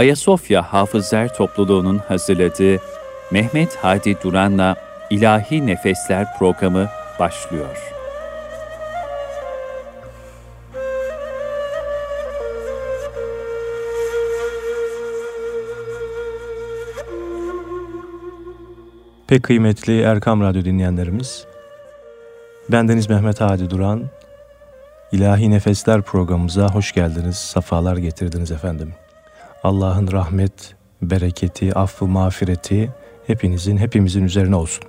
Ayasofya Hafızlar Topluluğu'nun hazırladığı Mehmet Hadi Duran'la İlahi Nefesler programı başlıyor. Pek kıymetli Erkam Radyo dinleyenlerimiz, bendeniz Mehmet Hadi Duran, İlahi Nefesler programımıza hoş geldiniz, safalar getirdiniz efendim. Allah'ın rahmet, bereketi, affı, mağfireti hepinizin, hepimizin üzerine olsun.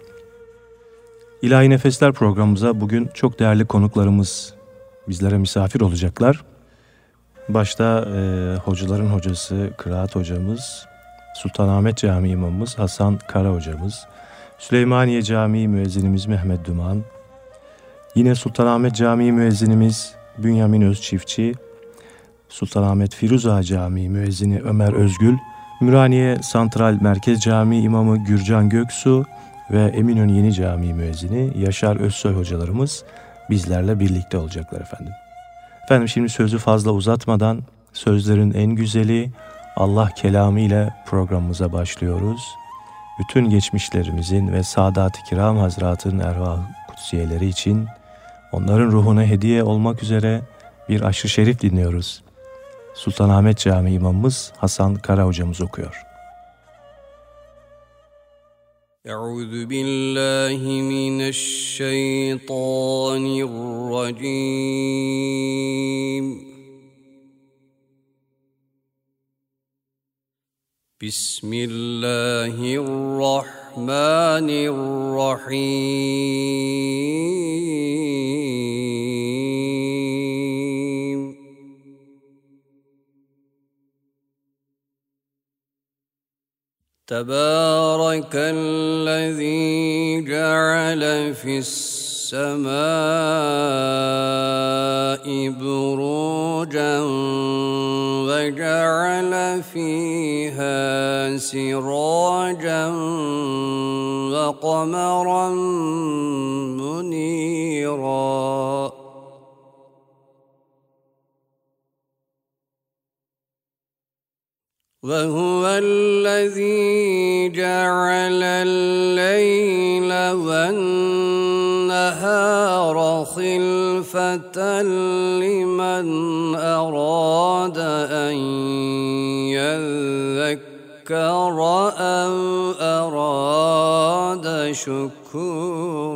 İlahi Nefesler programımıza bugün çok değerli konuklarımız bizlere misafir olacaklar. Başta e, hocaların hocası, kıraat hocamız, Sultanahmet Camii imamımız Hasan Kara hocamız, Süleymaniye Camii müezzinimiz Mehmet Duman, yine Sultanahmet Camii müezzinimiz Bünyamin Özçiftçi, Sultanahmet Firuza Camii müezzini Ömer Özgül, Müraniye Santral Merkez Camii imamı Gürcan Göksu ve Eminönü Yeni Camii müezzini Yaşar Özsoy hocalarımız bizlerle birlikte olacaklar efendim. Efendim şimdi sözü fazla uzatmadan sözlerin en güzeli Allah kelamı ile programımıza başlıyoruz. Bütün geçmişlerimizin ve Sadat-ı Kiram Hazretlerinin ervah kutsiyeleri için onların ruhuna hediye olmak üzere bir aşırı şerif dinliyoruz. Sultanahmet Camii imamımız Hasan Kara hocamız okuyor. Euzu billahi mineşşeytanirracim. Bismillahirrahmanirrahim. تبارك الذي جعل في السماء بروجا وجعل فيها سراجا وقمرا منيرا. وهو الذي جعل الليل والنهار خلفة لمن أراد أن يذكر أو أراد شكورا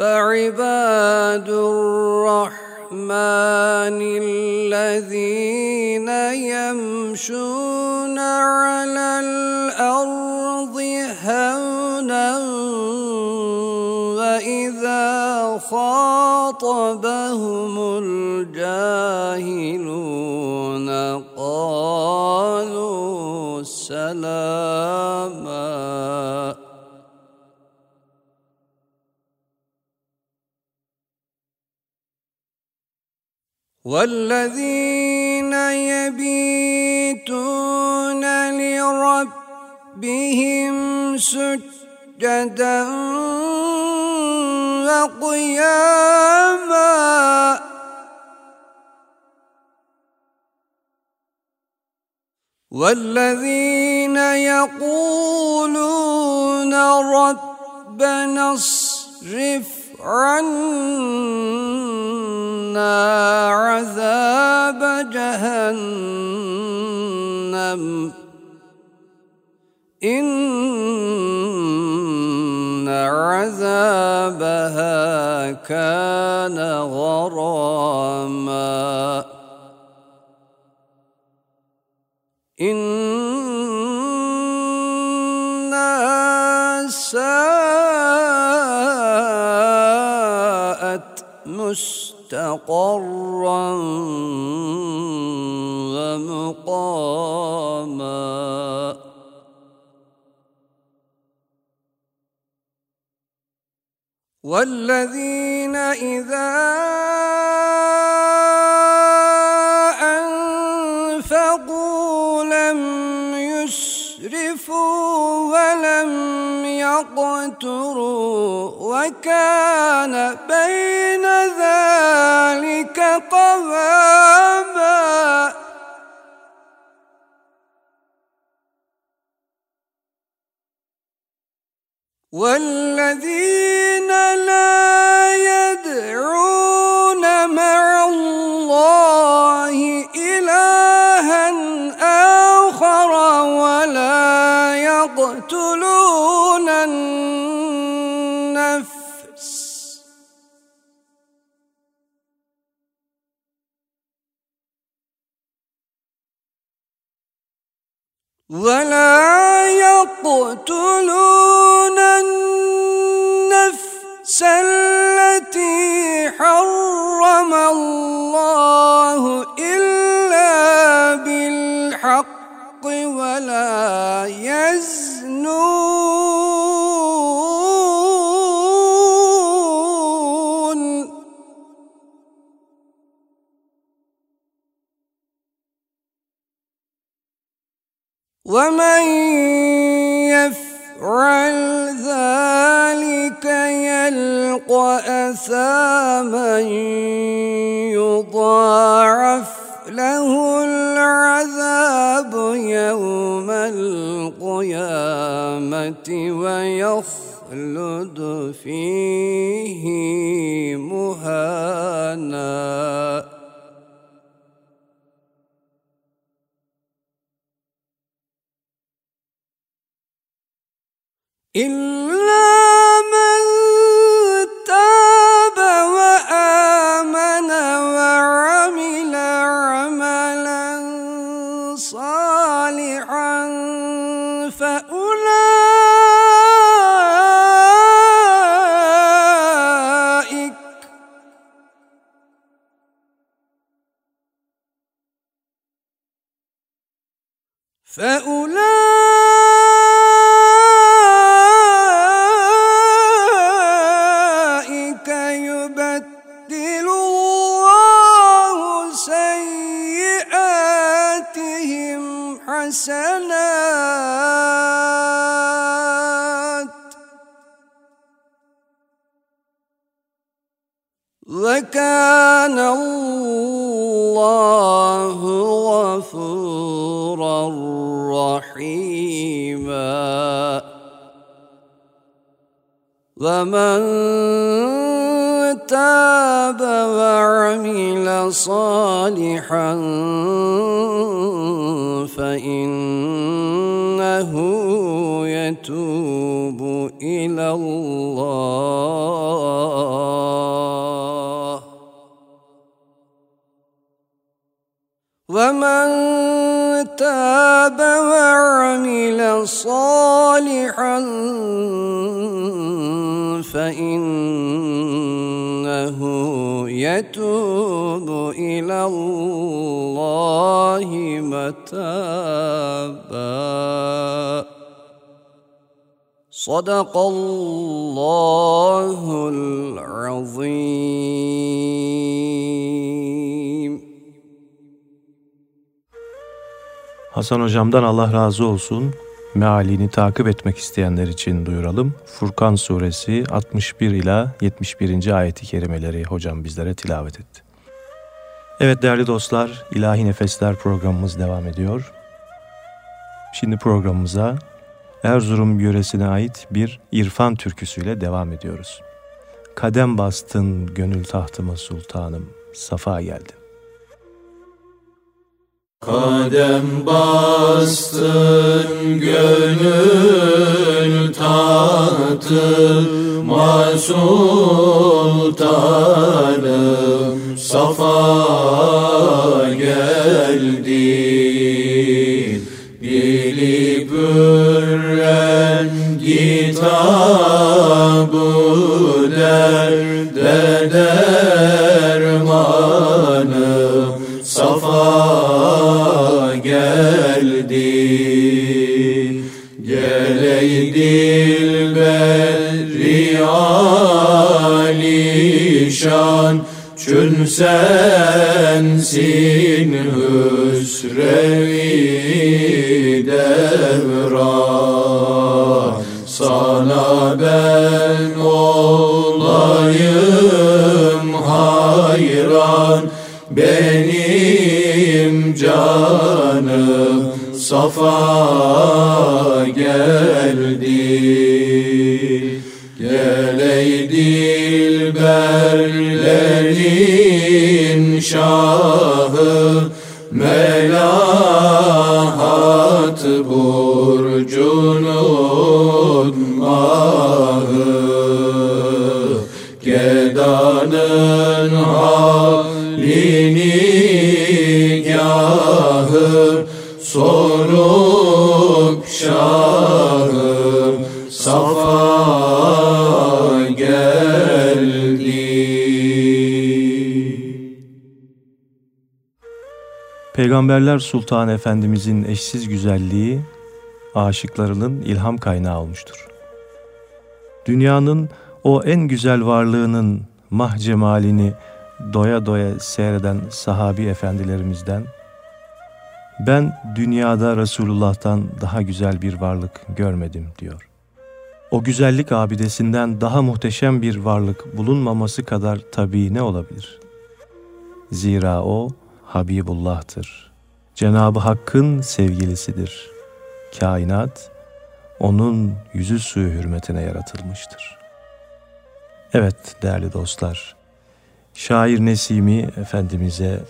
وعباد الرحمن الذين يمشون على الأرض هونا وإذا خاطبهم الجاهلون والذين يبيتون لربهم سجدا وقياما والذين يقولون ربنا اصرف عنا عذاب جهنم. إن عذابها كان غراما. إنها ساءت مستقرا ومقاما. والذين إذا أنفقوا لم يسرفوا ولم يقتروا وكان بين ذلك قواما والذين ولا يقتلون النفس التي حرم الله إلا بالحق ولا يزنون ومن يفعل ذلك يلقى أثاما يضاعف له العذاب يوم القيامة ويخلد فيه مهانا إلا من تاب وآمن وعمل عملا صالحا صدق الله العظيم Hasan hocamdan Allah razı olsun. Mealini takip etmek isteyenler için duyuralım. Furkan suresi 61 ila 71. ayeti kerimeleri hocam bizlere tilavet etti. Evet değerli dostlar, İlahi Nefesler programımız devam ediyor. Şimdi programımıza Erzurum yöresine ait bir irfan türküsüyle devam ediyoruz. Kadem bastın gönül tahtıma sultanım, safa geldi. Kadem bastın gönül tahtıma sultanım safa geldin kitabı derde dermanım safa geldi Geley dilberi alişan Çün sensin hüsrevi devran Sana ben olayım hayran. Benim canım safa geldi. Geley dilberlerin şahı Melahat burcunun mahı Gedanın halini gahı Sorup şahı safa geldi. Peygamberler Sultanı Efendimizin eşsiz güzelliği aşıklarının ilham kaynağı olmuştur. Dünyanın o en güzel varlığının mah cemalini doya doya seyreden sahabi efendilerimizden ben dünyada Resulullah'tan daha güzel bir varlık görmedim diyor. O güzellik abidesinden daha muhteşem bir varlık bulunmaması kadar tabii ne olabilir? Zira o Habibullah'tır. Cenab-ı Hakk'ın sevgilisidir. Kainat onun yüzü suyu hürmetine yaratılmıştır. Evet değerli dostlar, şair Nesimi Efendimiz'e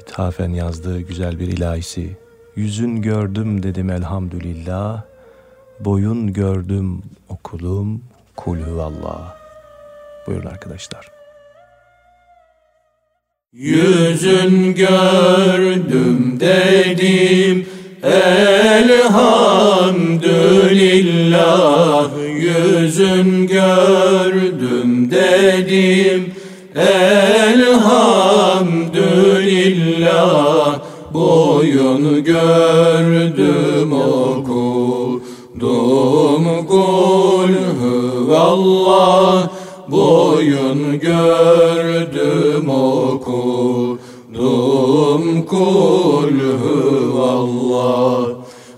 ithafen yazdığı güzel bir ilahisi. Yüzün gördüm dedim elhamdülillah, boyun gördüm okudum kul huvallah. Buyurun arkadaşlar. Yüzün gördüm dedim elhamdülillah Yüzün gördüm dedim. Elhamdülillah Boyun gördüm okudum. Kul huvallah Boyun gördüm okudum kul huvallah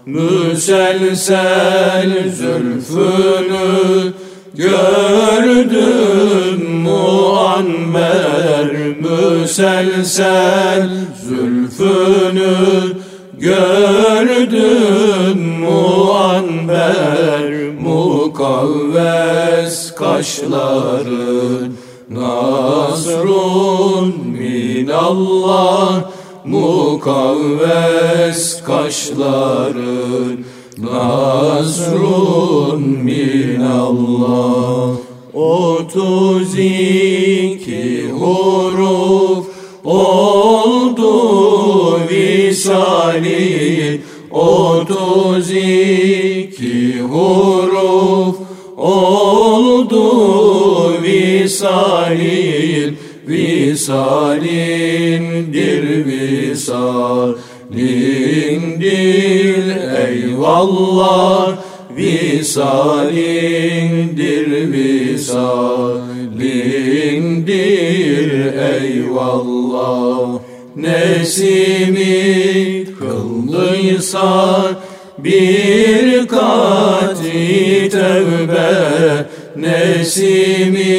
Müselsel zülfünü gördüm muammer. Müselsel zülfünü gördüm muammer. Mukavves kaşların Nasrun minallah Mukavves kaşların Nasrun minallah. Otuz iki huruf oldu visali Otuz iki huruf oldu visalin Visalindir visalindir eyvallah. Visalindir visalindir eyvallah. Nesimi kıldıysa bir kati tevbe. Nesimi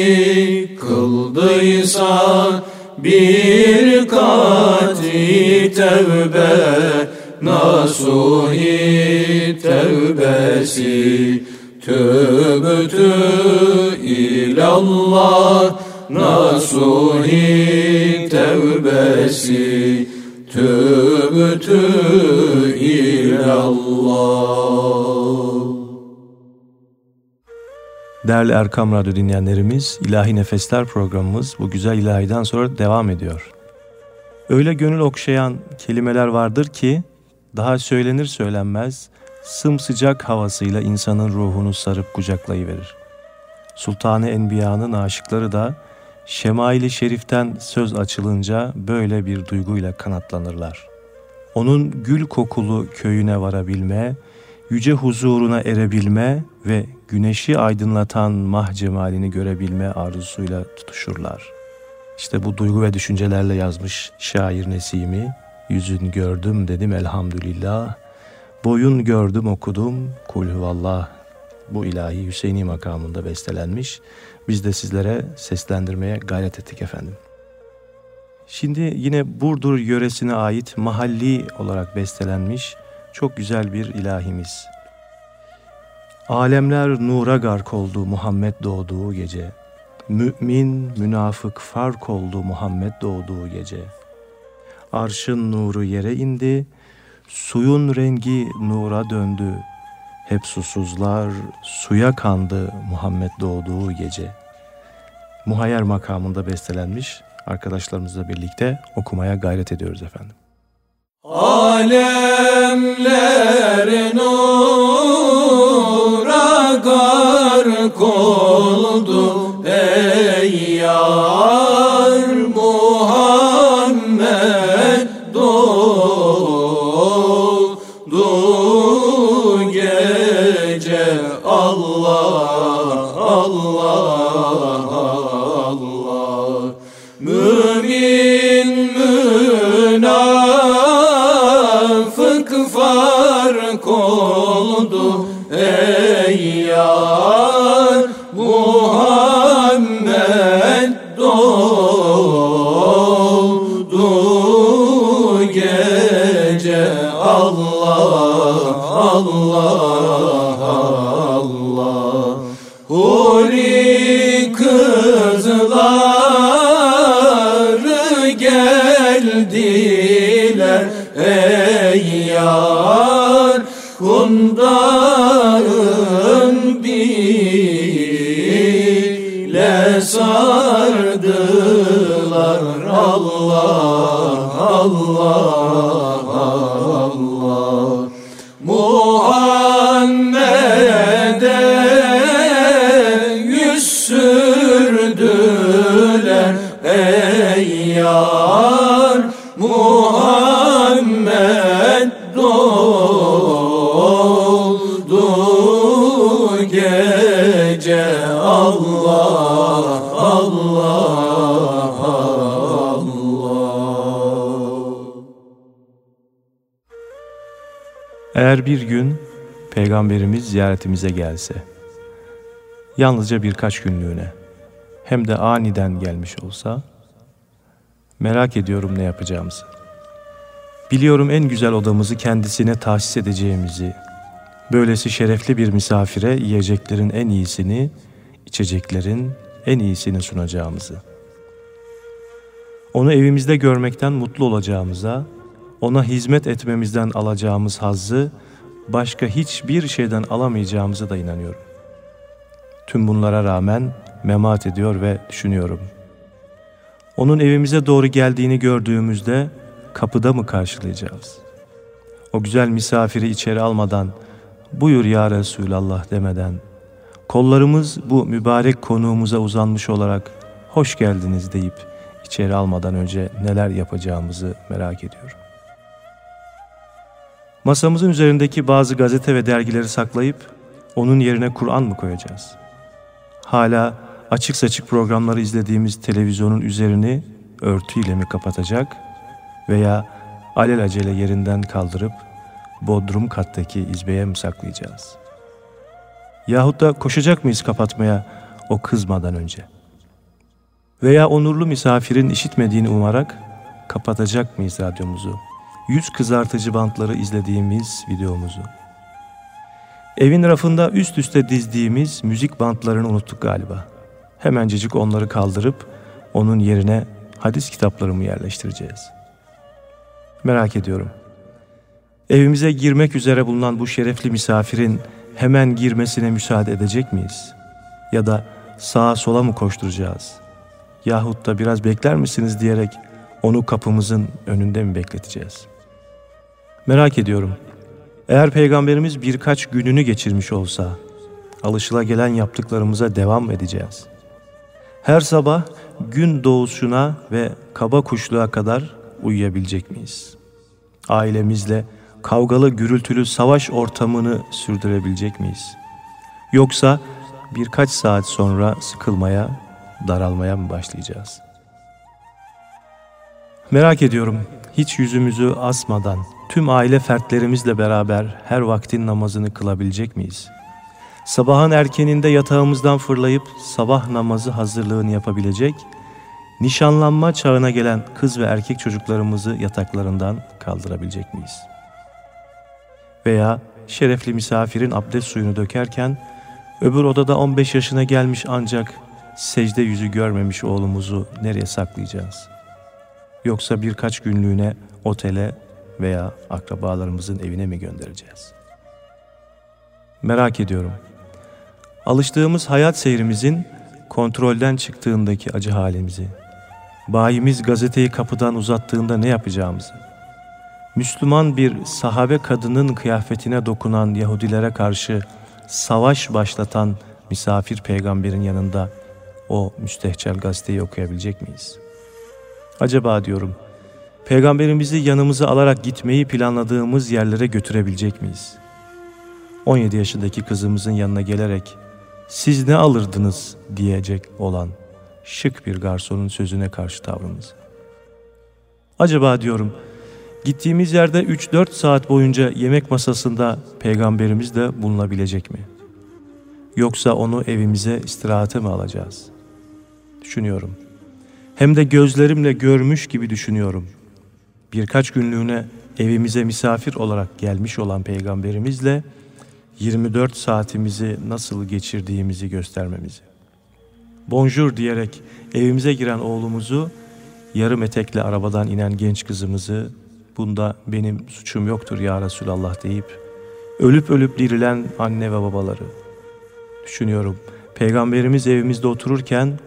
kıldıysa bir kati tevbe Nasuhi tevbesi. Tövbetü ilallah Nasuhi tevbesi. Tövbetü ilallah Değerli Erkam Radyo dinleyenlerimiz, İlahi Nefesler programımız bu güzel ilahiden sonra devam ediyor. Öyle gönül okşayan kelimeler vardır ki, daha söylenir söylenmez, sımsıcak havasıyla insanın ruhunu sarıp kucaklayıverir. Sultanı Enbiya'nın aşıkları da Şemaili Şerif'ten söz açılınca böyle bir duyguyla kanatlanırlar. Onun gül kokulu köyüne varabilme, yüce huzuruna erebilme ve güneşi aydınlatan mah cemalini görebilme arzusuyla tutuşurlar. İşte bu duygu ve düşüncelerle yazmış şair Nesimi, yüzün gördüm dedim elhamdülillah, Boyun gördüm okudum kul huvallah bu ilahi Hüseyini makamında bestelenmiş. Biz de sizlere seslendirmeye gayret ettik efendim. Şimdi yine Burdur yöresine ait mahalli olarak bestelenmiş çok güzel bir ilahimiz. Alemler nura gark oldu Muhammed doğduğu gece. Mümin, münafık fark oldu Muhammed doğduğu gece. Arşın nuru yere indi, suyun rengi nura döndü. Hep susuzlar suya kandı Muhammed doğduğu gece. Muhayyer makamında bestelenmiş arkadaşlarımızla birlikte okumaya gayret ediyoruz efendim. Alemler nura Peygamberimiz ziyaretimize gelse, yalnızca birkaç günlüğüne, hem de aniden gelmiş olsa, merak ediyorum ne yapacağımızı. Biliyorum en güzel odamızı kendisine tahsis edeceğimizi, böylesi şerefli bir misafire yiyeceklerin en iyisini, içeceklerin en iyisini sunacağımızı. Onu evimizde görmekten mutlu olacağımıza, ona hizmet etmemizden alacağımız hazzı başka hiçbir şeyden alamayacağımıza da inanıyorum. Tüm bunlara rağmen memat ediyor ve düşünüyorum. Onun evimize doğru geldiğini gördüğümüzde kapıda mı karşılayacağız? O güzel misafiri içeri almadan, buyur ya Resulallah demeden, kollarımız bu mübarek konuğumuza uzanmış olarak hoş geldiniz deyip içeri almadan önce neler yapacağımızı merak ediyorum. Masamızın üzerindeki bazı gazete ve dergileri saklayıp onun yerine Kur'an mı koyacağız? Hala açık saçık programları izlediğimiz televizyonun üzerini örtüyle mi kapatacak veya alelacele yerinden kaldırıp bodrum kattaki izbeye mi saklayacağız? Yahut da koşacak mıyız kapatmaya o kızmadan önce? Veya onurlu misafirin işitmediğini umarak kapatacak mıyız radyomuzu? Yüz kızartıcı bantları izlediğimiz videomuzu. Evin rafında üst üste dizdiğimiz müzik bantlarını unuttuk galiba. Hemencecik onları kaldırıp onun yerine hadis kitapları mı yerleştireceğiz? Merak ediyorum. Evimize girmek üzere bulunan bu şerefli misafirin hemen girmesine müsaade edecek miyiz? Ya da sağa sola mı koşturacağız? Yahut da biraz bekler misiniz diyerek onu kapımızın önünde mi bekleteceğiz? Merak ediyorum. Eğer peygamberimiz birkaç gününü geçirmiş olsa, alışılagelen yaptıklarımıza devam edeceğiz. Her sabah gün doğuşuna ve kaba kuşluğa kadar uyuyabilecek miyiz? Ailemizle kavgalı gürültülü savaş ortamını sürdürebilecek miyiz? Yoksa birkaç saat sonra sıkılmaya, daralmaya mı başlayacağız? Merak ediyorum, hiç yüzümüzü asmadan, tüm aile fertlerimizle beraber her vaktin namazını kılabilecek miyiz? Sabahın erkeninde yatağımızdan fırlayıp sabah namazı hazırlığını yapabilecek, nişanlanma çağına gelen kız ve erkek çocuklarımızı yataklarından kaldırabilecek miyiz? Veya şerefli misafirin abdest suyunu dökerken öbür odada 15 yaşına gelmiş ancak secde yüzü görmemiş oğlumuzu nereye saklayacağız? Yoksa birkaç günlüğüne otele veya akrabalarımızın evine mi göndereceğiz? Merak ediyorum. Alıştığımız hayat seyrimizin kontrolden çıktığındaki acı halimizi, bayimiz gazeteyi kapıdan uzattığında ne yapacağımızı, Müslüman bir sahabe kadının kıyafetine dokunan Yahudilere karşı savaş başlatan misafir peygamberin yanında o müstehcel gazeteyi okuyabilecek miyiz? Acaba diyorum, peygamberimizi yanımıza alarak gitmeyi planladığımız yerlere götürebilecek miyiz? 17 yaşındaki kızımızın yanına gelerek siz ne alırdınız diyecek olan şık bir garsonun sözüne karşı tavrımız. Acaba diyorum gittiğimiz yerde 3-4 saat boyunca yemek masasında peygamberimiz de bulunabilecek mi? Yoksa onu evimize istirahate mi alacağız? Düşünüyorum. Hem de gözlerimle görmüş gibi düşünüyorum. Birkaç günlüğüne evimize misafir olarak gelmiş olan peygamberimizle 24 saatimizi nasıl geçirdiğimizi göstermemizi. Bonjour diyerek evimize giren oğlumuzu, yarım etekle arabadan inen genç kızımızı, bunda benim suçum yoktur ya Resulallah deyip, ölüp ölüp dirilen anne ve babaları. Düşünüyorum, Peygamberimiz evimizde otururken,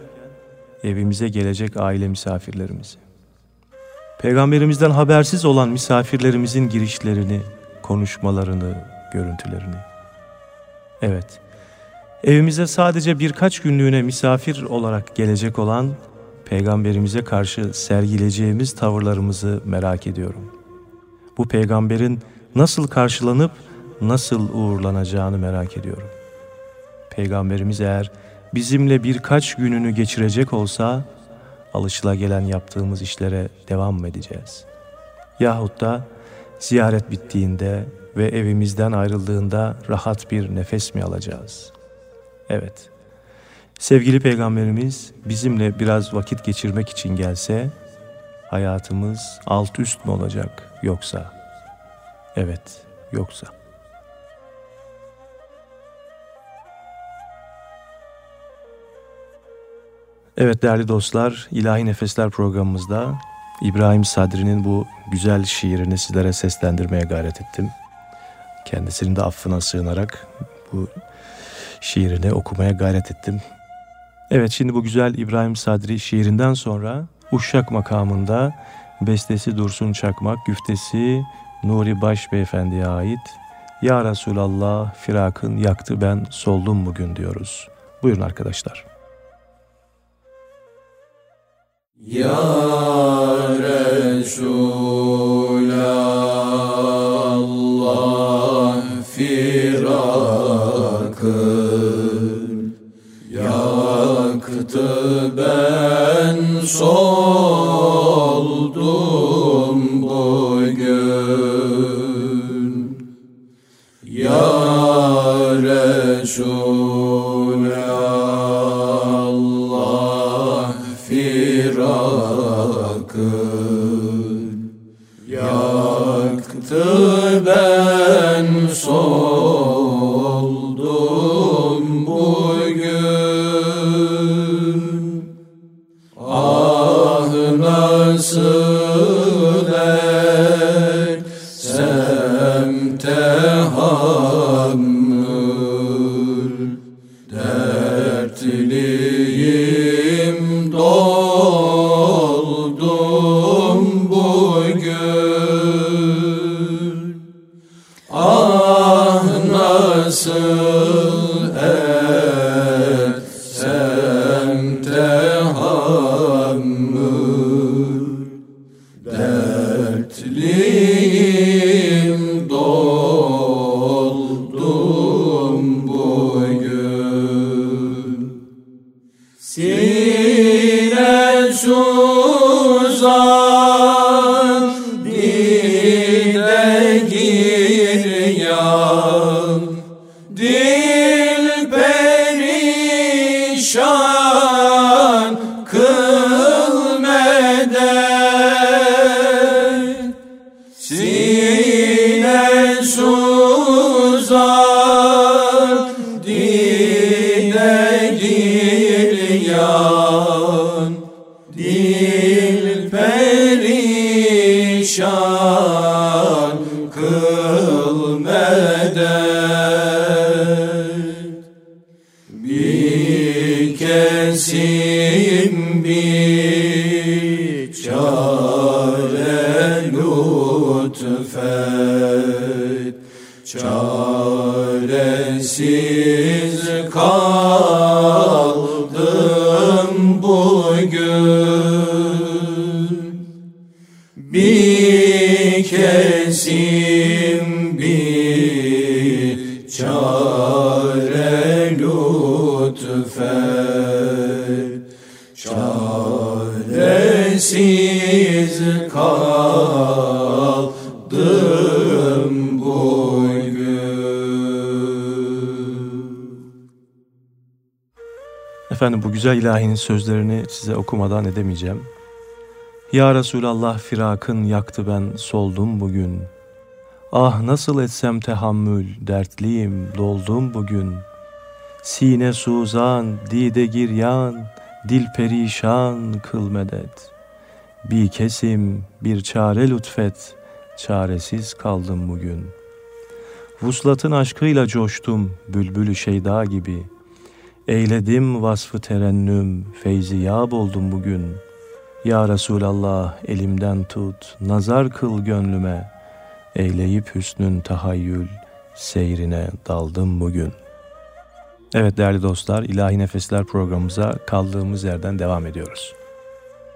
evimize gelecek aile misafirlerimizi. Peygamberimizden habersiz olan misafirlerimizin girişlerini, konuşmalarını, görüntülerini. Evet, evimize sadece birkaç günlüğüne misafir olarak gelecek olan peygamberimize karşı sergileyeceğimiz tavırlarımızı merak ediyorum. Bu peygamberin nasıl karşılanıp nasıl uğurlanacağını merak ediyorum. Peygamberimiz eğer bizimle birkaç gününü geçirecek olsa alışıla yaptığımız işlere devam mı edeceğiz? Yahut da ziyaret bittiğinde ve evimizden ayrıldığında rahat bir nefes mi alacağız? Evet, sevgili Peygamberimiz bizimle biraz vakit geçirmek için gelse, hayatımız alt üst mü olacak yoksa? Evet, yoksa. Evet değerli dostlar, İlahi Nefesler programımızda İbrahim Sadri'nin bu güzel şiirini sizlere seslendirmeye gayret ettim. Kendisinin de affına sığınarak bu şiirini okumaya gayret ettim. Evet şimdi bu güzel İbrahim Sadri şiirinden sonra Uşak makamında bestesi Dursun Çakmak, güftesi Nuri Baş Beyefendi'ye ait Ya Resulallah firakın yaktı ben soldum bugün diyoruz. Buyurun arkadaşlar. Ya Resulallah firakın yaktı ben soldum bugün. Ya Resulallah Efendim bu güzel ilahinin sözlerini size okumadan edemeyeceğim. Ya Resulallah firakın yaktı ben soldum bugün. Ah nasıl etsem tehammül dertliyim doldum bugün. Sine suzan dide giryan dil perişan kıl medet. Bir kesim bir çare lütfet çaresiz kaldım bugün. Vuslatın aşkıyla coştum bülbülü şeyda gibi.'' Eyledim vasfı terennüm, feyzi yâb oldum bugün. Ya Resulallah elimden tut, nazar kıl gönlüme. Eyleyip hüsnün tahayyül, seyrine daldım bugün. Evet değerli dostlar, İlahi Nefesler programımıza kaldığımız yerden devam ediyoruz.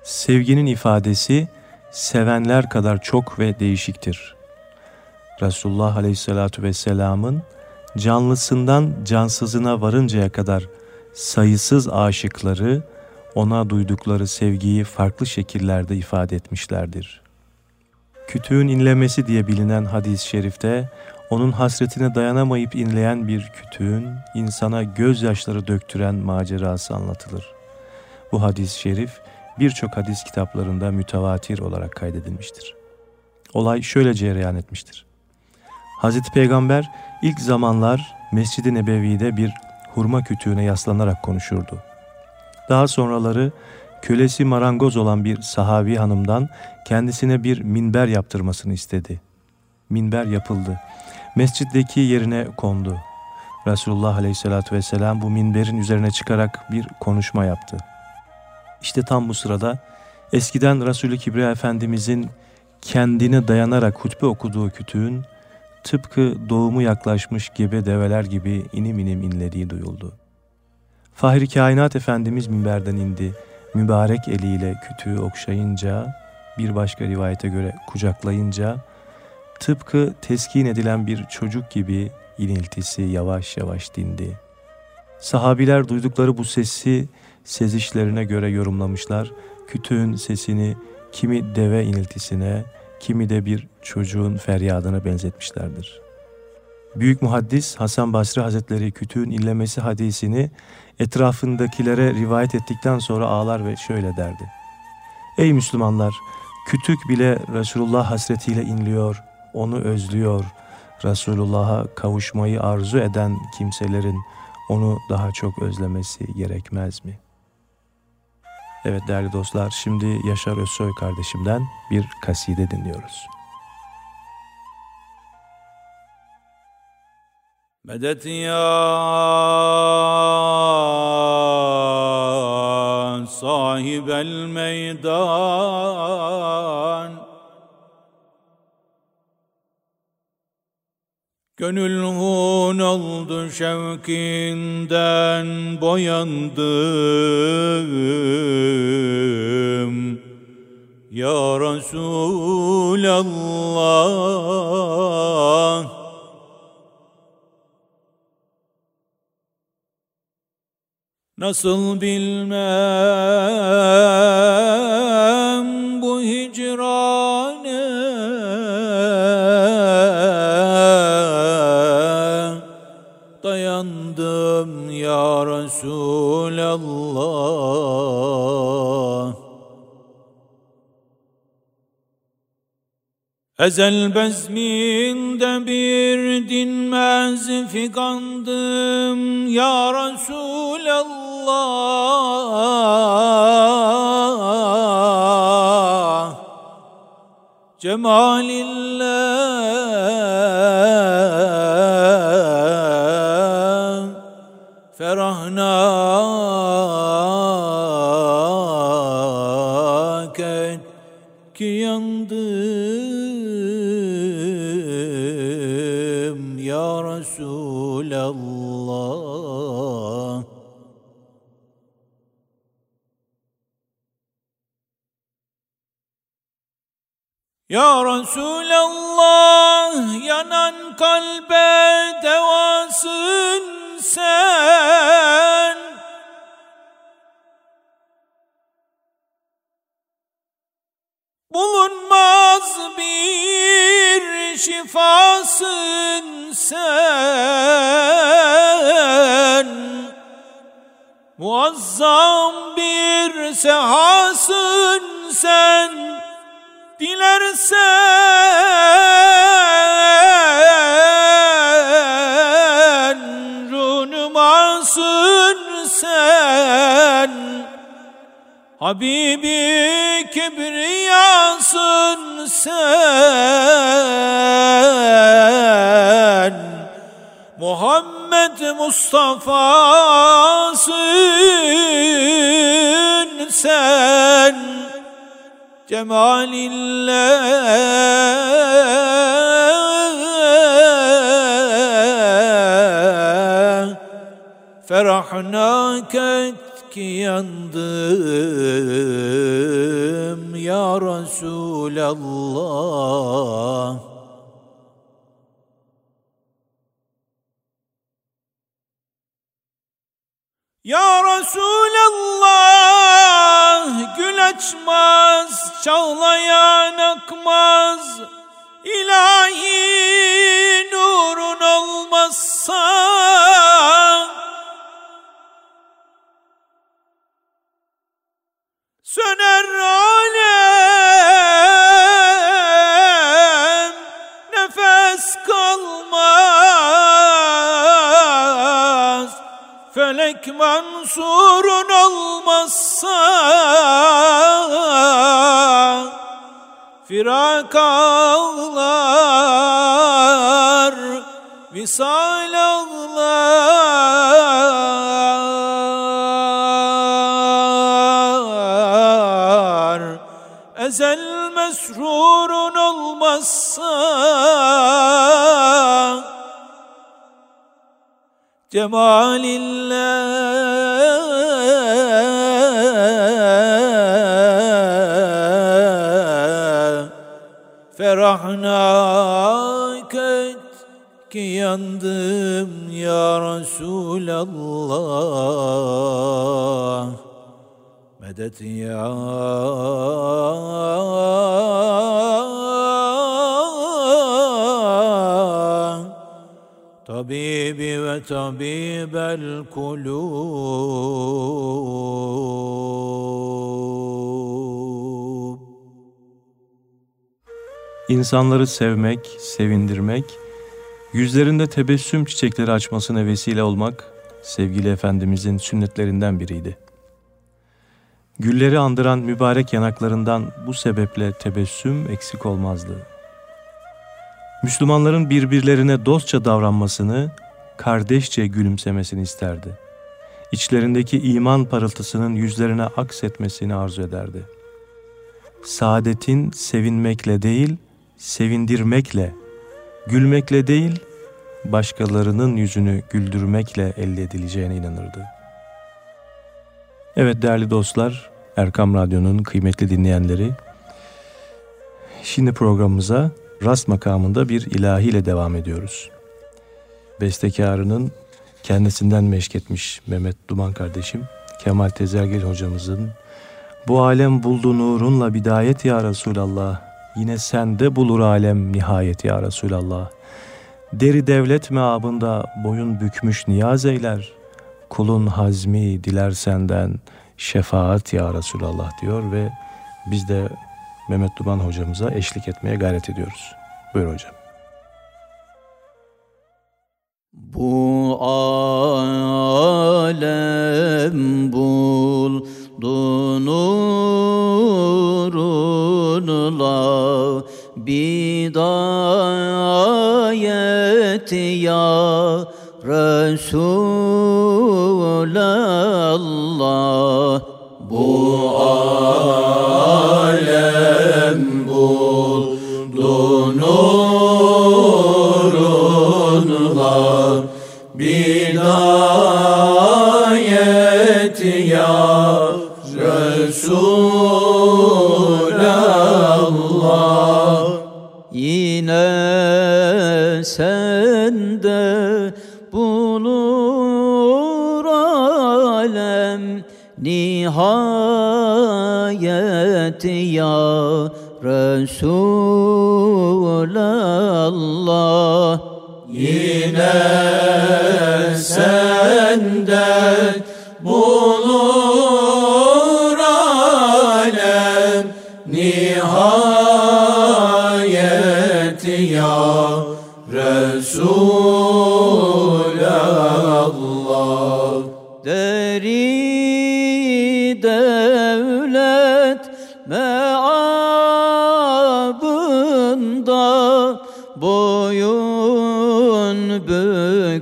Sevginin ifadesi sevenler kadar çok ve değişiktir. Resulullah Aleyhisselatü Vesselam'ın canlısından cansızına varıncaya kadar sayısız aşıkları ona duydukları sevgiyi farklı şekillerde ifade etmişlerdir. Kütüğün inlemesi diye bilinen hadis-i şerifte onun hasretine dayanamayıp inleyen bir kütüğün insana gözyaşları döktüren macerası anlatılır. Bu hadis-i şerif birçok hadis kitaplarında mütevatir olarak kaydedilmiştir. Olay şöyle cereyan etmiştir. Hazreti Peygamber ilk zamanlar Mescid-i Nebevi'de bir hurma kütüğüne yaslanarak konuşurdu. Daha sonraları kölesi marangoz olan bir sahabi hanımdan kendisine bir minber yaptırmasını istedi. Minber yapıldı. Mescitteki yerine kondu. Resulullah Aleyhisselatü Vesselam bu minberin üzerine çıkarak bir konuşma yaptı. İşte tam bu sırada eskiden Resulü Kibriya Efendimizin kendine dayanarak hutbe okuduğu kütüğün tıpkı doğumu yaklaşmış gebe develer gibi inim inim inlediği duyuldu. Fahri Kainat Efendimiz minberden indi. Mübarek eliyle kütüğü okşayınca, bir başka rivayete göre kucaklayınca, tıpkı teskin edilen bir çocuk gibi iniltisi yavaş yavaş dindi. Sahabiler duydukları bu sesi sezişlerine göre yorumlamışlar. Kütüğün sesini kimi deve iniltisine, kimi de bir çocuğun feryadına benzetmişlerdir. Büyük muhaddis Hasan Basri Hazretleri kütüğün inlemesi hadisini etrafındakilere rivayet ettikten sonra ağlar ve şöyle derdi. Ey Müslümanlar! Kütük bile Resulullah hasretiyle inliyor, onu özlüyor. Resulullah'a kavuşmayı arzu eden kimselerin onu daha çok özlemesi gerekmez mi? Evet değerli dostlar, şimdi Yaşar Özsoy kardeşimden bir kaside dinliyoruz. Medet ya sahibel meydan. Gönül hun oldu şevkinden boyandım. Ya Resulallah Nasıl bilmem bu hicrane? Dayandım ya Resulallah. Ezel bezminde bir dinmez figandım ya Resulallah Cemalillah Ya Resulallah yanan kalbe devasın sen. Bulunmaz bir şifasın sen. Muazzam bir sehasın sen Dilersen runumasın sen. Habibi kibriyasın sen. Muhammed Mustafa'sın sen Cemalillah Ferahna ket ki yandım ya Resulallah Ya Resulallah gül açmaz, çağlayan akmaz. İlahi nurun olmazsa Söner alem mansurun olmazsa Firak ağlar Visal ağlar Ezel mesrurun olmazsa Cemalillah. Ferahna ket ki yandım ya Resulallah. Medet ya Tabibel kulub İnsanları sevmek, sevindirmek, yüzlerinde tebessüm çiçekleri açmasına vesile olmak sevgili Efendimizin sünnetlerinden biriydi. Gülleri andıran mübarek yanaklarından bu sebeple tebessüm eksik olmazdı. Müslümanların birbirlerine dostça davranmasını, kardeşçe gülümsemesini isterdi. İçlerindeki iman parıltısının yüzlerine aksetmesini arzu ederdi. Saadetin sevinmekle değil, sevindirmekle, gülmekle değil, başkalarının yüzünü güldürmekle elde edileceğine inanırdı. Evet değerli dostlar, Erkam Radyo'nun kıymetli dinleyenleri, şimdi programımıza rast makamında bir ilahiyle devam ediyoruz. Bestekarının kendisinden meşk etmiş Mehmet Duman kardeşim, Kemal Tezergil hocamızın bu alem buldu nurunla bidayet ya Resulallah, yine sende bulur alem nihayet ya Resulallah. Deri devlet meabında boyun bükmüş niyaz eyler, kulun hazmi diler senden şefaat ya Resulallah diyor ve biz de Mehmet Duman hocamıza eşlik etmeye gayret ediyoruz. Buyur hocam. Bu alem buldu nurunla bidayet ya Resulallah. Bu alem Resulallah. Yine sende bulur alem nihayet ya Resulallah. Yine senden bulur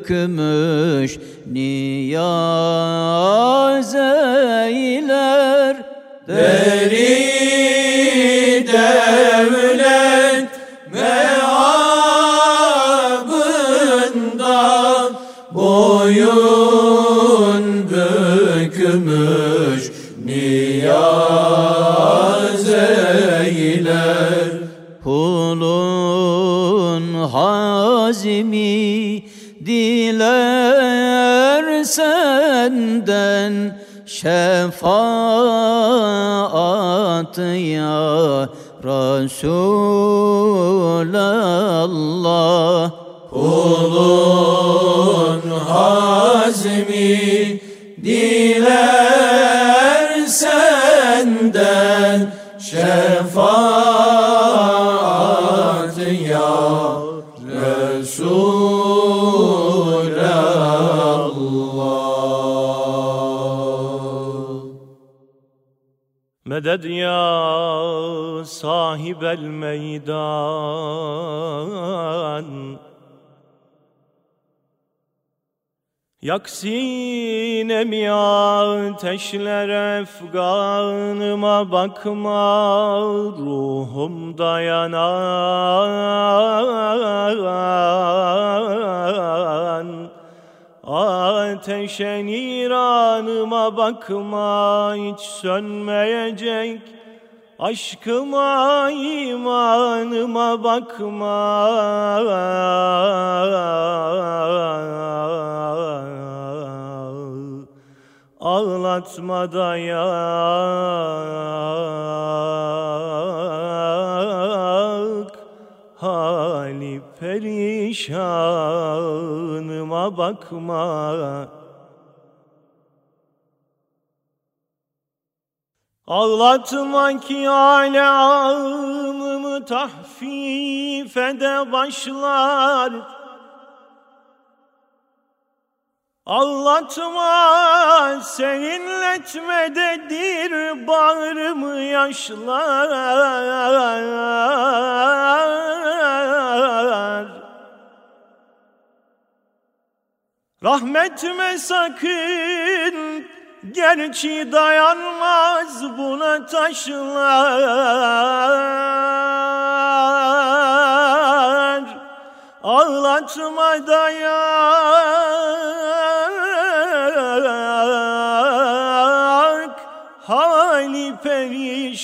bükmüş niyaz eyler. Deri devlet meabında boyun bükmüş niyaz eyler. Kulun hazmi diler senden şefaat ya Resulallah. Kulun Meded ya sahibel meydan. Yaksin emi ateşler efganıma bakma ruhum dayanan Ateşe niranıma bakma hiç sönmeyecek. Aşkıma imanıma bakma. Ağlatma dayak Hali perişanıma bakma. Ağlatma ki alemımı tahfif ede başlar. Ağlatma seninletmededir bağrımı yaşlar Rahmetime sakın Gerçi dayanmaz buna taşlar. Ağlatma dayak Hali perişanıma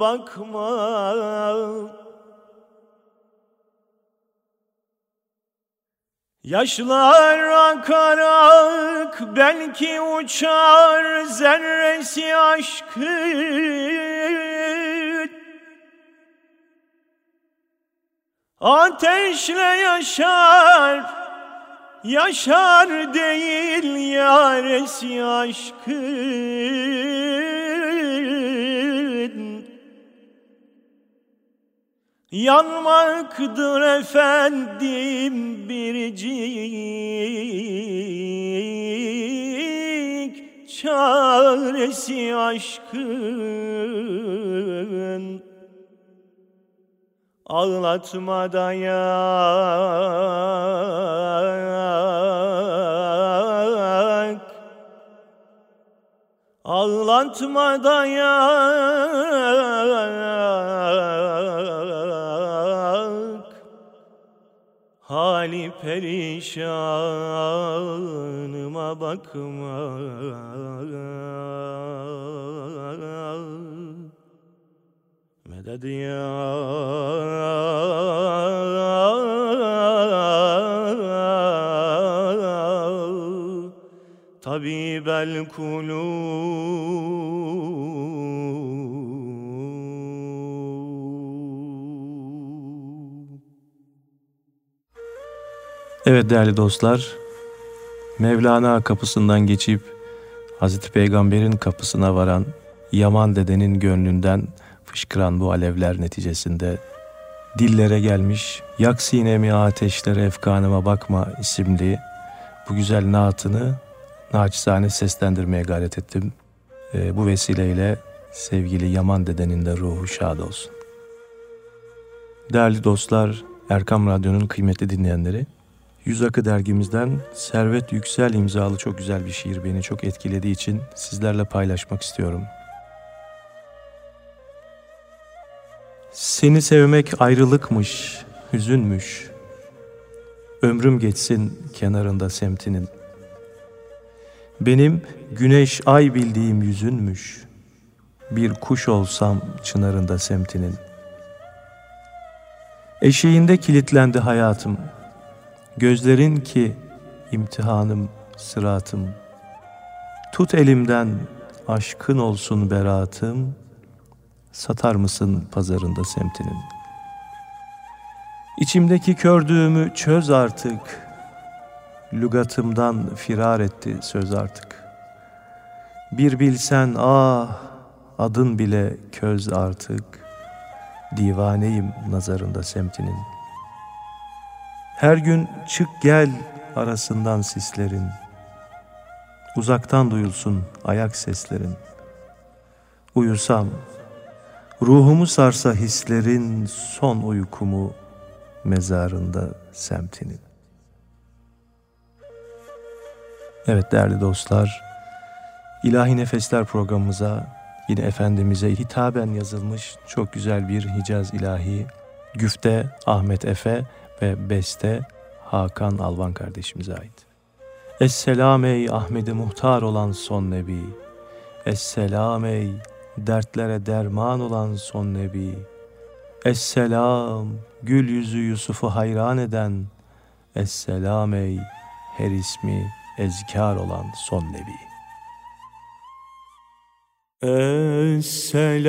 bakma Yaşlar akarak belki uçar zerresi aşkın. Ateşle yaşar, yaşar değil yaresi aşkın Yanmaktır efendim biricik Çaresi aşkın. Ağlatma dayak Ağlatma dayak Hali perişanıma bakma. Medet ya Tabibel kulub Evet değerli dostlar, Mevlana kapısından geçip Hazreti Peygamber'in kapısına varan Yaman dedenin gönlünden fışkıran bu alevler neticesinde dillere gelmiş Yak sinemi ateşlere efkanıma bakma isimli bu güzel naatını naçizane seslendirmeye gayret ettim. Ee, bu vesileyle sevgili Yaman dedenin de ruhu şad olsun. Değerli dostlar, Erkam Radyo'nun kıymetli dinleyenleri, Yüz Akı dergimizden Servet Yüksel imzalı çok güzel bir şiir beni çok etkilediği için sizlerle paylaşmak istiyorum. Seni sevmek ayrılıkmış, hüzünmüş. Ömrüm geçsin kenarında semtinin. Benim güneş ay bildiğim yüzünmüş. Bir kuş olsam çınarında semtinin. Eşiğinde kilitlendi hayatım. Gözlerin ki imtihanım, sıratım. Tut elimden aşkın olsun beratım. Satar mısın pazarında semtinin? İçimdeki kördüğümü çöz artık. Lügatımdan firar etti söz artık. Bir bilsen ah adın bile köz artık. Divaneyim nazarında semtinin. Her gün çık gel arasından sislerin. Uzaktan duyulsun ayak seslerin. Uyusam, ruhumu sarsa hislerin son uykumu mezarında semtinin. Evet değerli dostlar, İlahi Nefesler programımıza yine Efendimiz'e hitaben yazılmış çok güzel bir Hicaz ilahi güfte Ahmet Efe ve beste Hakan Alvan kardeşimize ait. Esselam ey Ahmet'i muhtar olan son nebi. Esselam ey dertlere derman olan son nebi. Esselam gül yüzü Yusuf'u hayran eden. Esselam ey her ismi ezkar olan son nebi. Esselam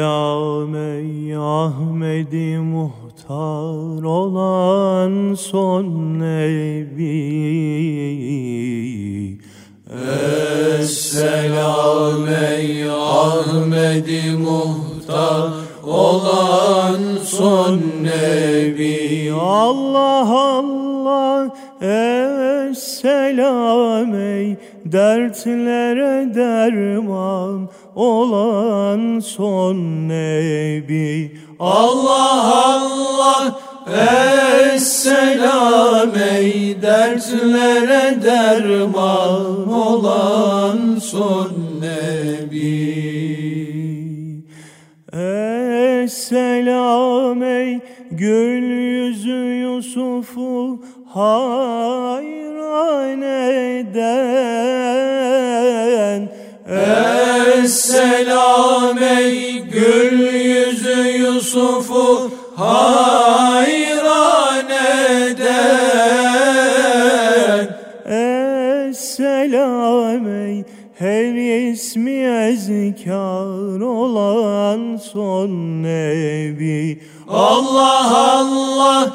ey Ahmedi muhtar olan son nebi. Esselam ey Ahmedi muhtar olan son nebi. Allah Allah Esselam ey dertlere derman olan son nebi. Allah Allah Esselam ey dertlere derman olan son nebi. Esselam ey gül yüzü Yusuf'u hayran eden. Esselam ey gül yüzü Yusuf'u hayran eden. Esselam ey her ismi ezkar olan son nebi. Allah Allah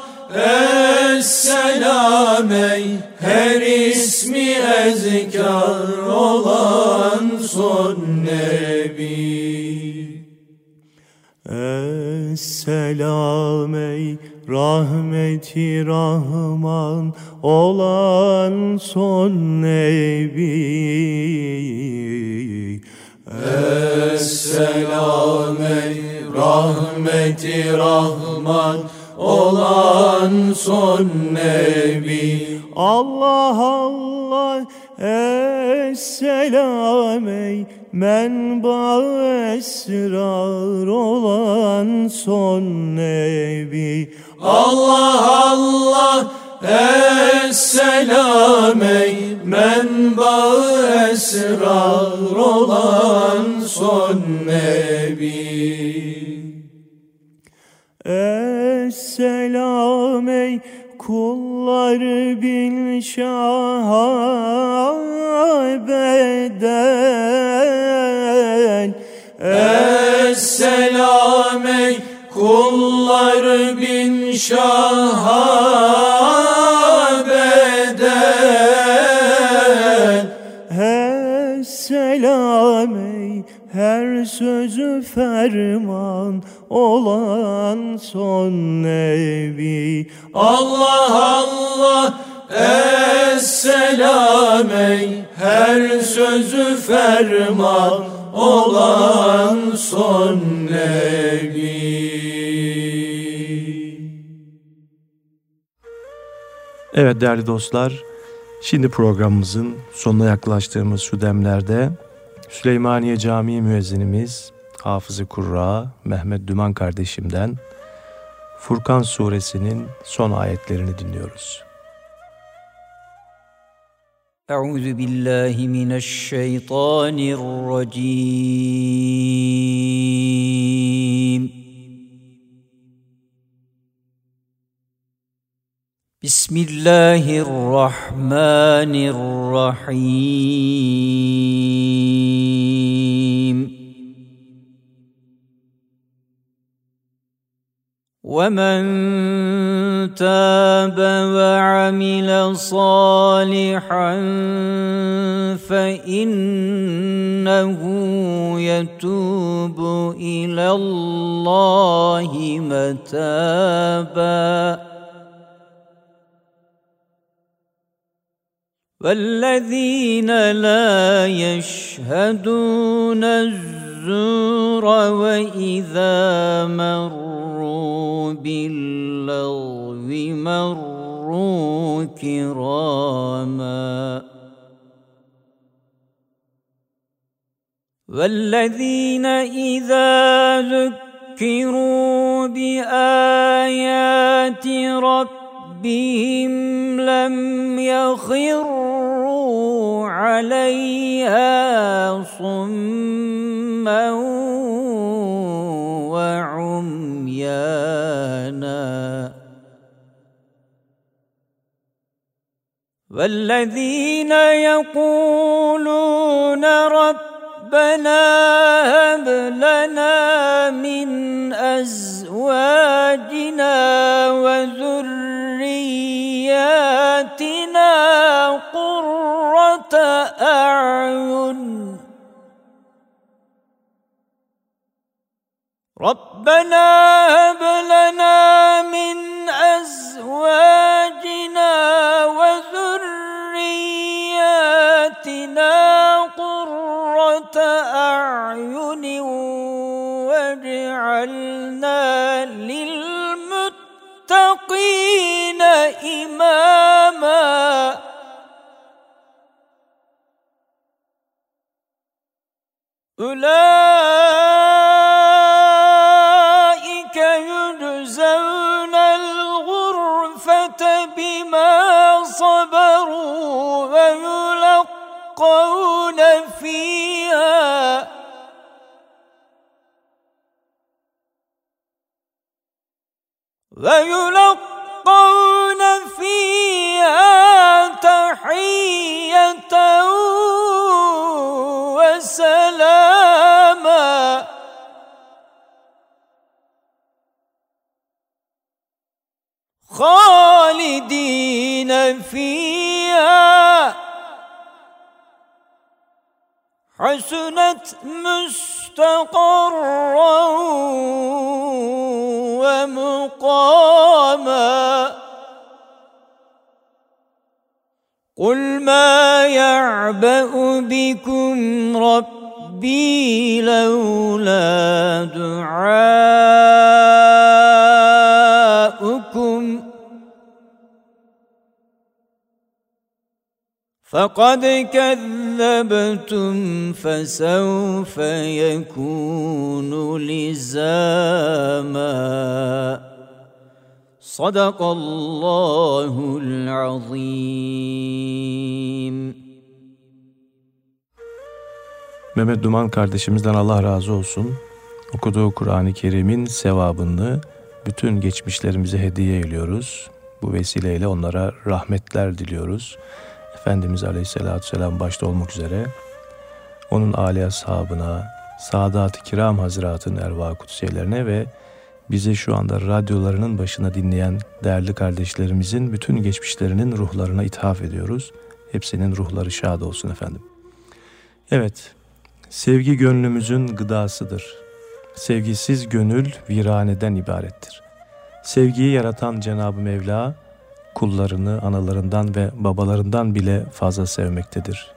Esselam ey her ismi ezkar olan son nebi. Selam ey rahmeti rahman olan son nebi. Esselam ey rahmeti rahman olan son nebi. Allah Allah Esselam ey. Menba esrar olan son nebi. Allah Allah Esselam ey. Menba esrar olan son nebi Esselam ey kullar bin şahabeden Esselam ey kullar bin şahabeden Esselam ey her sözü ferman olan son nebi Allah Allah Esselam ey. Her sözü ferman olan son nebi. Evet değerli dostlar, şimdi programımızın sonuna yaklaştığımız şu demlerde Süleymaniye Camii müezzinimiz Hafızı Kurra Mehmet Düman kardeşimden Furkan suresinin son ayetlerini dinliyoruz. أعوذ بالله من الشيطان الرجيم بسم الله الرحمن الرحيم ومن تاب وعمل صالحا فانه يتوب إلى الله متابا والذين لا يشهدون الزور واذا مروا باللغو مروا كراما. والذين إذا ذكروا بآيات ربهم لم يخروا عليها صما وعميانا والذين يقولون ربنا هب لنا من أزواجنا وذرياتنا قرة أعين. ربنا هب لنا من أزواجنا وذرياتنا أعين وجعلنا للمتقين إماما. أولئك ويلقون فيها تحية وسلاما. خالدين فيها حسنت مستقرا ومقاما. قل ما يعبأ بكم ربي لولا دعاؤكم فقد كذبتم فسوف يكون لزاما Sadakallahul azim. Mehmet Duman kardeşimizden Allah razı olsun. Okuduğu Kur'an-ı Kerim'in sevabını bütün geçmişlerimize hediye ediyoruz. Bu vesileyle onlara rahmetler diliyoruz. Efendimiz Aleyhisselatü Vesselam başta olmak üzere onun âli ashabına, Sadat-ı Kiram Hazretinin erva kutsiyelerine ve bizi şu anda radyolarının başına dinleyen değerli kardeşlerimizin bütün geçmişlerinin ruhlarına ithaf ediyoruz. Hepsinin ruhları şad olsun efendim. Evet, sevgi gönlümüzün gıdasıdır. Sevgisiz gönül viraneden ibarettir. Sevgiyi yaratan Cenab-ı Mevla, kullarını analarından ve babalarından bile fazla sevmektedir.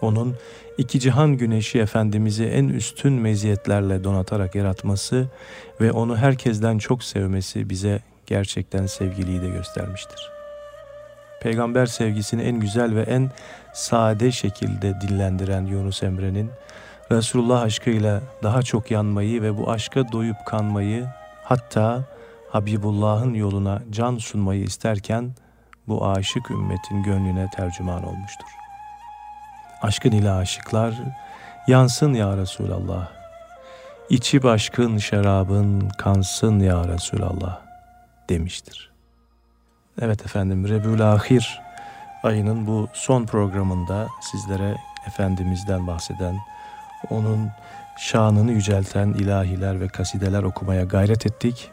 Onun iki cihan güneşi Efendimiz'i en üstün meziyetlerle donatarak yaratması ve onu herkesten çok sevmesi bize gerçekten sevgiliyi de göstermiştir. Peygamber sevgisini en güzel ve en sade şekilde dillendiren Yunus Emre'nin Resulullah aşkıyla daha çok yanmayı ve bu aşka doyup kanmayı hatta Habibullah'ın yoluna can sunmayı isterken bu aşık ümmetin gönlüne tercüman olmuştur. Aşkın ile aşıklar yansın ya Resulallah. İçip aşkın şarabın kansın ya Resulallah demiştir. Evet efendim Rebül Ahir ayının bu son programında sizlere Efendimiz'den bahseden, onun şanını yücelten ilahiler ve kasideler okumaya gayret ettik.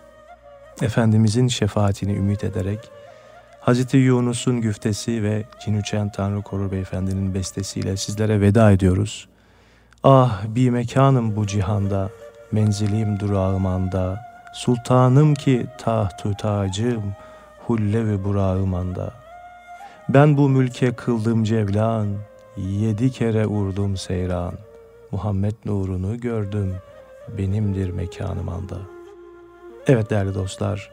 Efendimizin şefaatini ümit ederek Hazreti Yunus'un güftesi ve Cinüçen Tanrı Korur Beyefendi'nin bestesiyle sizlere veda ediyoruz. Ah bir mekanım bu cihanda, menzilim durağım anda, sultanım ki tahtü tacım, hulle ve burağım. Ben bu mülke kıldım cevlan, yedi kere urdum seyran, Muhammed nurunu gördüm, benimdir mekanım anda. Evet değerli dostlar,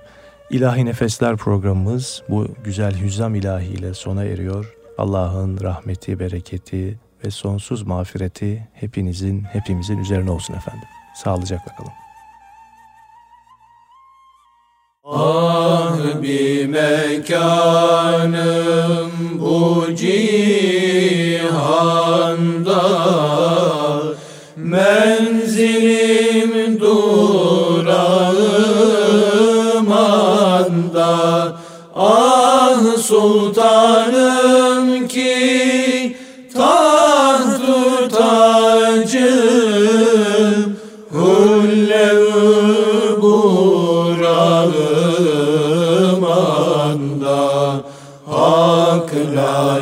İlahi Nefesler programımız bu güzel hüzzam ilahiyle sona eriyor. Allah'ın rahmeti, bereketi ve sonsuz mağfireti hepinizin, hepimizin üzerine olsun efendim. Sağlıcakla kalın. Ah bir mekanım bu cihanda Menzilim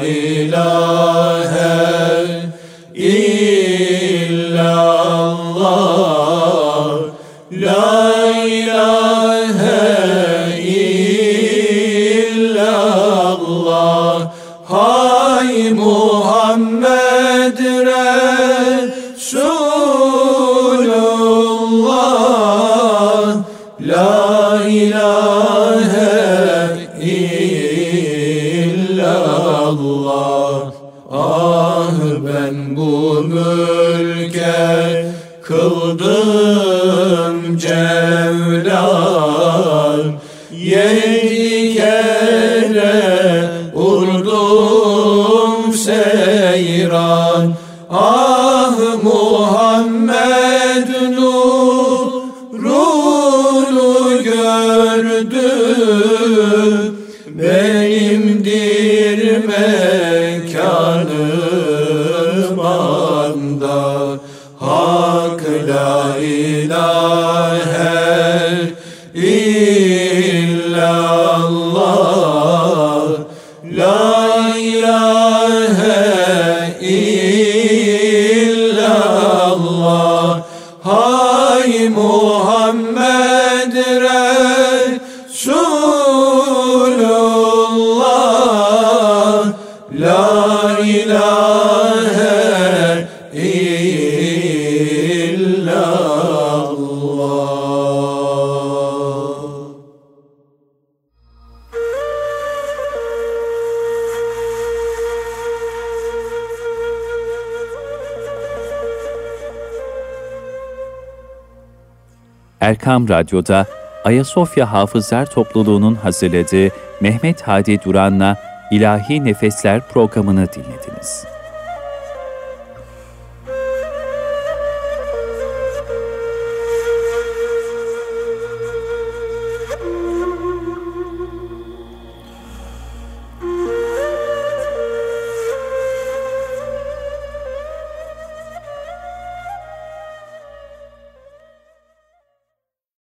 إله ben bu mülke kıldım cevlan Yedi kere vurdum seyran. Ah Erkam Radyo'da Ayasofya Hafızlar Topluluğu'nun hazırladığı Mehmet Hadi Duran'la İlahi Nefesler programını dinlediniz.